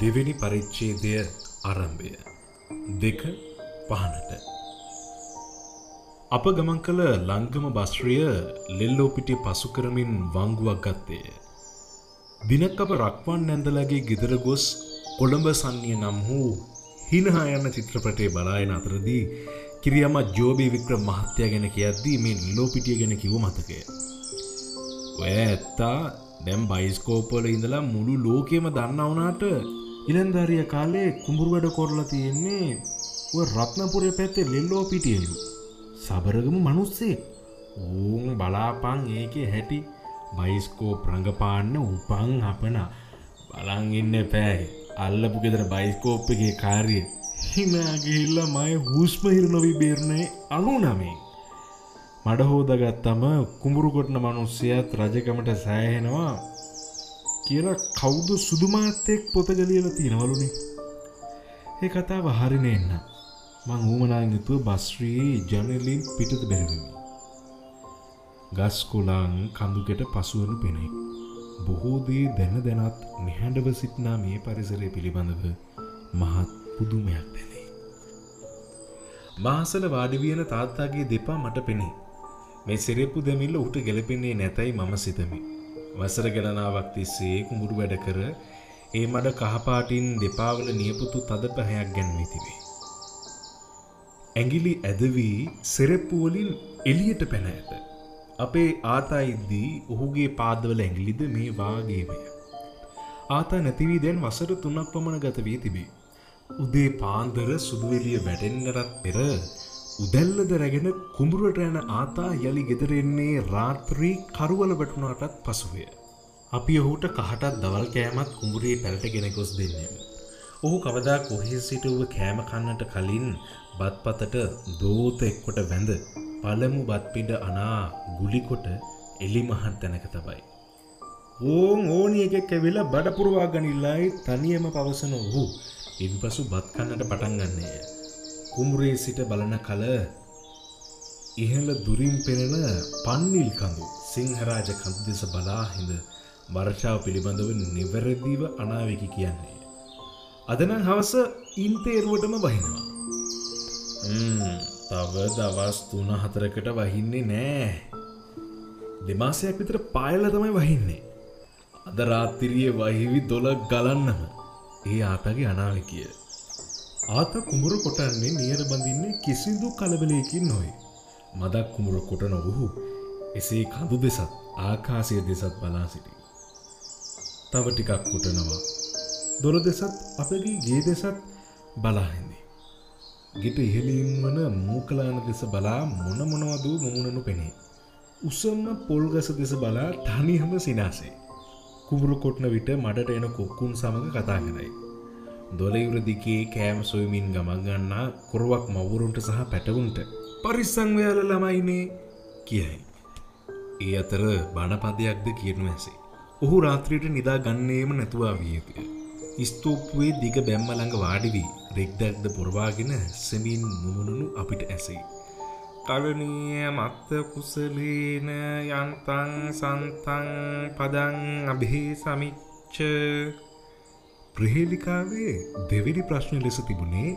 දෙවෙනි පරිච්ඡේදය ආරම්භය දෙක පහනට අප ගමන් කළ ලංගම බස්්‍රිය ලෙල්ලෝ පිටි පසු කරමින් වංගුවක් ගත්තේය. දිනක් අප රක්වන් නැන්දලගේ ගෙදර ගොස් කොළඹ සන්නිය නම් වූ හිනහා යන්න චිත්‍රපටේ බලායන අතරදී කිරියම ජෝබී වික්‍ර මහත්‍යය ගැන කියද්දී මේ ලෝපිටිය ගැන කිව මතකය. ඔය ඇත්තා දැම් බයිස්කෝපල ඉඳලා මුළු ලෝකෙම දන්න වනාට ඉලන්ධාරිය කාලේ කුඹුරු වැඩ කොරලා තියෙන්නේ ඔය රත්නපුරය පැත්තේ ලෙල්ලෝ පිටියලු. සබරගම මනුස්සේ. ඌන් බලාපං ඒක හැටි. බයිස්කෝ ප්‍රංගපාන්න උපං අපන. බලං ඉන්න පෑ අල්ලපු ගෙදර බයිස්කෝප්පගේ කාරිය හිනාගිල්ල මය හුස්මහිර නොවී බේරණය අනු නමේ මඩ හෝදගත්තම කුඹුරුකොටන මනුස්සයත් රජකමට සෑහෙනවා. කියලා කෞුද සුදුමාත්තෙක් පොතගලියල තියෙනවලුනේ ඒ කතාව හරින එන්න මං ඌමනාගතුව බස්්‍රී ජනලින් පිටත බැරවිමි. ගස්කොලාං කඳුගෙට පසුවනු පෙනෙයි බොහෝදේ දැන දැනත් නිහැඩව සිටනා මේ පරිසරය පිළිබඳව මහත් පුදුමයක් දැනේ. මාසල වාඩිවියන තාත්තාගේ දෙපා මට පෙනේ. මේ සිරෙප්පු දෙමිල්ල උට ගැලපෙන්නේ නැතැයි මම සිතමි. වසර ගණනාවක් තිස්සේ කුඹුරු වැඩ කර ඒ මඩ කහපාටින් දෙපාවල නියපුතු තද පැහැයක් ගැන්වී තිබේ. ඇගිලි ඇදවී සෙරෙප්පුවලින් එලියට පැන ඇත. අපේ ආතා ඉද්දී ඔහුගේ පාදවල ඇගිලිද මේ වාගේමය. ආතා නැතිවී දැන් වසර තුනක් පමණ ගත වී තිබේ. උදේ පාන්දර සුදුවෙලිය වැටෙන්න්නටත් පෙර උදැල්ලද රැගෙන කුඹුරට යන ආතා යළි ගෙදරෙන්නේ රාත්‍රී කරුවල වැටුණාටත් පසුවය. අපි ඔහුට කහටත් දවල් කෑමත් කුඹුරේ පැල්ට ගෙනකොස් දෙන්නෙම. ඔහු කවදා කොහේ සිටුව කෑම කන්නට කලින් බත්පතට දෝත එක්කොට වැඳ පළමු බත්පිඩ අනා ගුලිකොට එලි මහන් තැනක තබයි. ඕන් ඕනි එකෙක් ඇවෙලා බඩපුරවා ගනිල්ලායි තනියම පවසන ඔහු ඉන් පසු බත්කන්නට පටන්ගන්නේය. කුමුරේ සිට බලන කල ඉහළ දුරින් පෙනෙන පන්නිල් කඳු සිංහරාජ කඳු දෙස බලාහිඳ වර්ෂාව පිළිබඳව නිවැරදිව අනාවකි කියන්නේ. අදනන් හවස ඉන්තේරුවටම බහිනවා. තව දවස් තුන හතරකට වහින්නේ නෑ. දෙමාසයක් විතර පායල තමයි වහින්නේ. අද රාත්තිරිය වහිවි දොල ගලන්නම ඒ ආතගේ අනාවකිය. ආත කුමරු කොටන්නේ නියර බඳින්නේ කිසිදු කලබලයකින් නොයි. මදක් කුමරු කොටන ඔහු එසේ කඳු දෙසත් ආකාසය දෙසත් බලා සිටි. තව ටිකක් කොටනවා. දොර දෙසත් අපගේ ගේ දෙසත් බලාහිදි. ගෙට ඉහලින් වන මූකලාන දෙස බලා මොන මොනවදූ මුමුණනු පෙනේ. උසම්ම පොල්ගස දෙස බලා තනිහම සිනාසේ. කුඹුරු කොටන විට මඩට එන කොක්කුන් සමඟ කතා කරයි. දොලයිවර දිකේ කෑම සොයමින් ගමගන්නා කොරුවක් මවුරුන්ට සහ පැටවුන්ට පරිස්සංවයාල ළමයිනේ කියයි. ඒ අතර බණපදයක්ද කියනු ඇසේ. ඔහු රාත්‍රියට නිදා ගන්නේම නැතුවා වියපිය. ස්තූප්වේ දිග බැම්මළඟ වාඩිවී රෙක්දැක්ද පොරවාගෙන සෙමින් මුමුණුණු අපිට ඇසෙයි. කලනීය මත්ත කුසලේන යන්තන් සන්තන් පදං අභේ සමිච්ච ප්‍රහේලිකාවේ දෙවිනි ප්‍රශ්න ලෙස තිබුණේ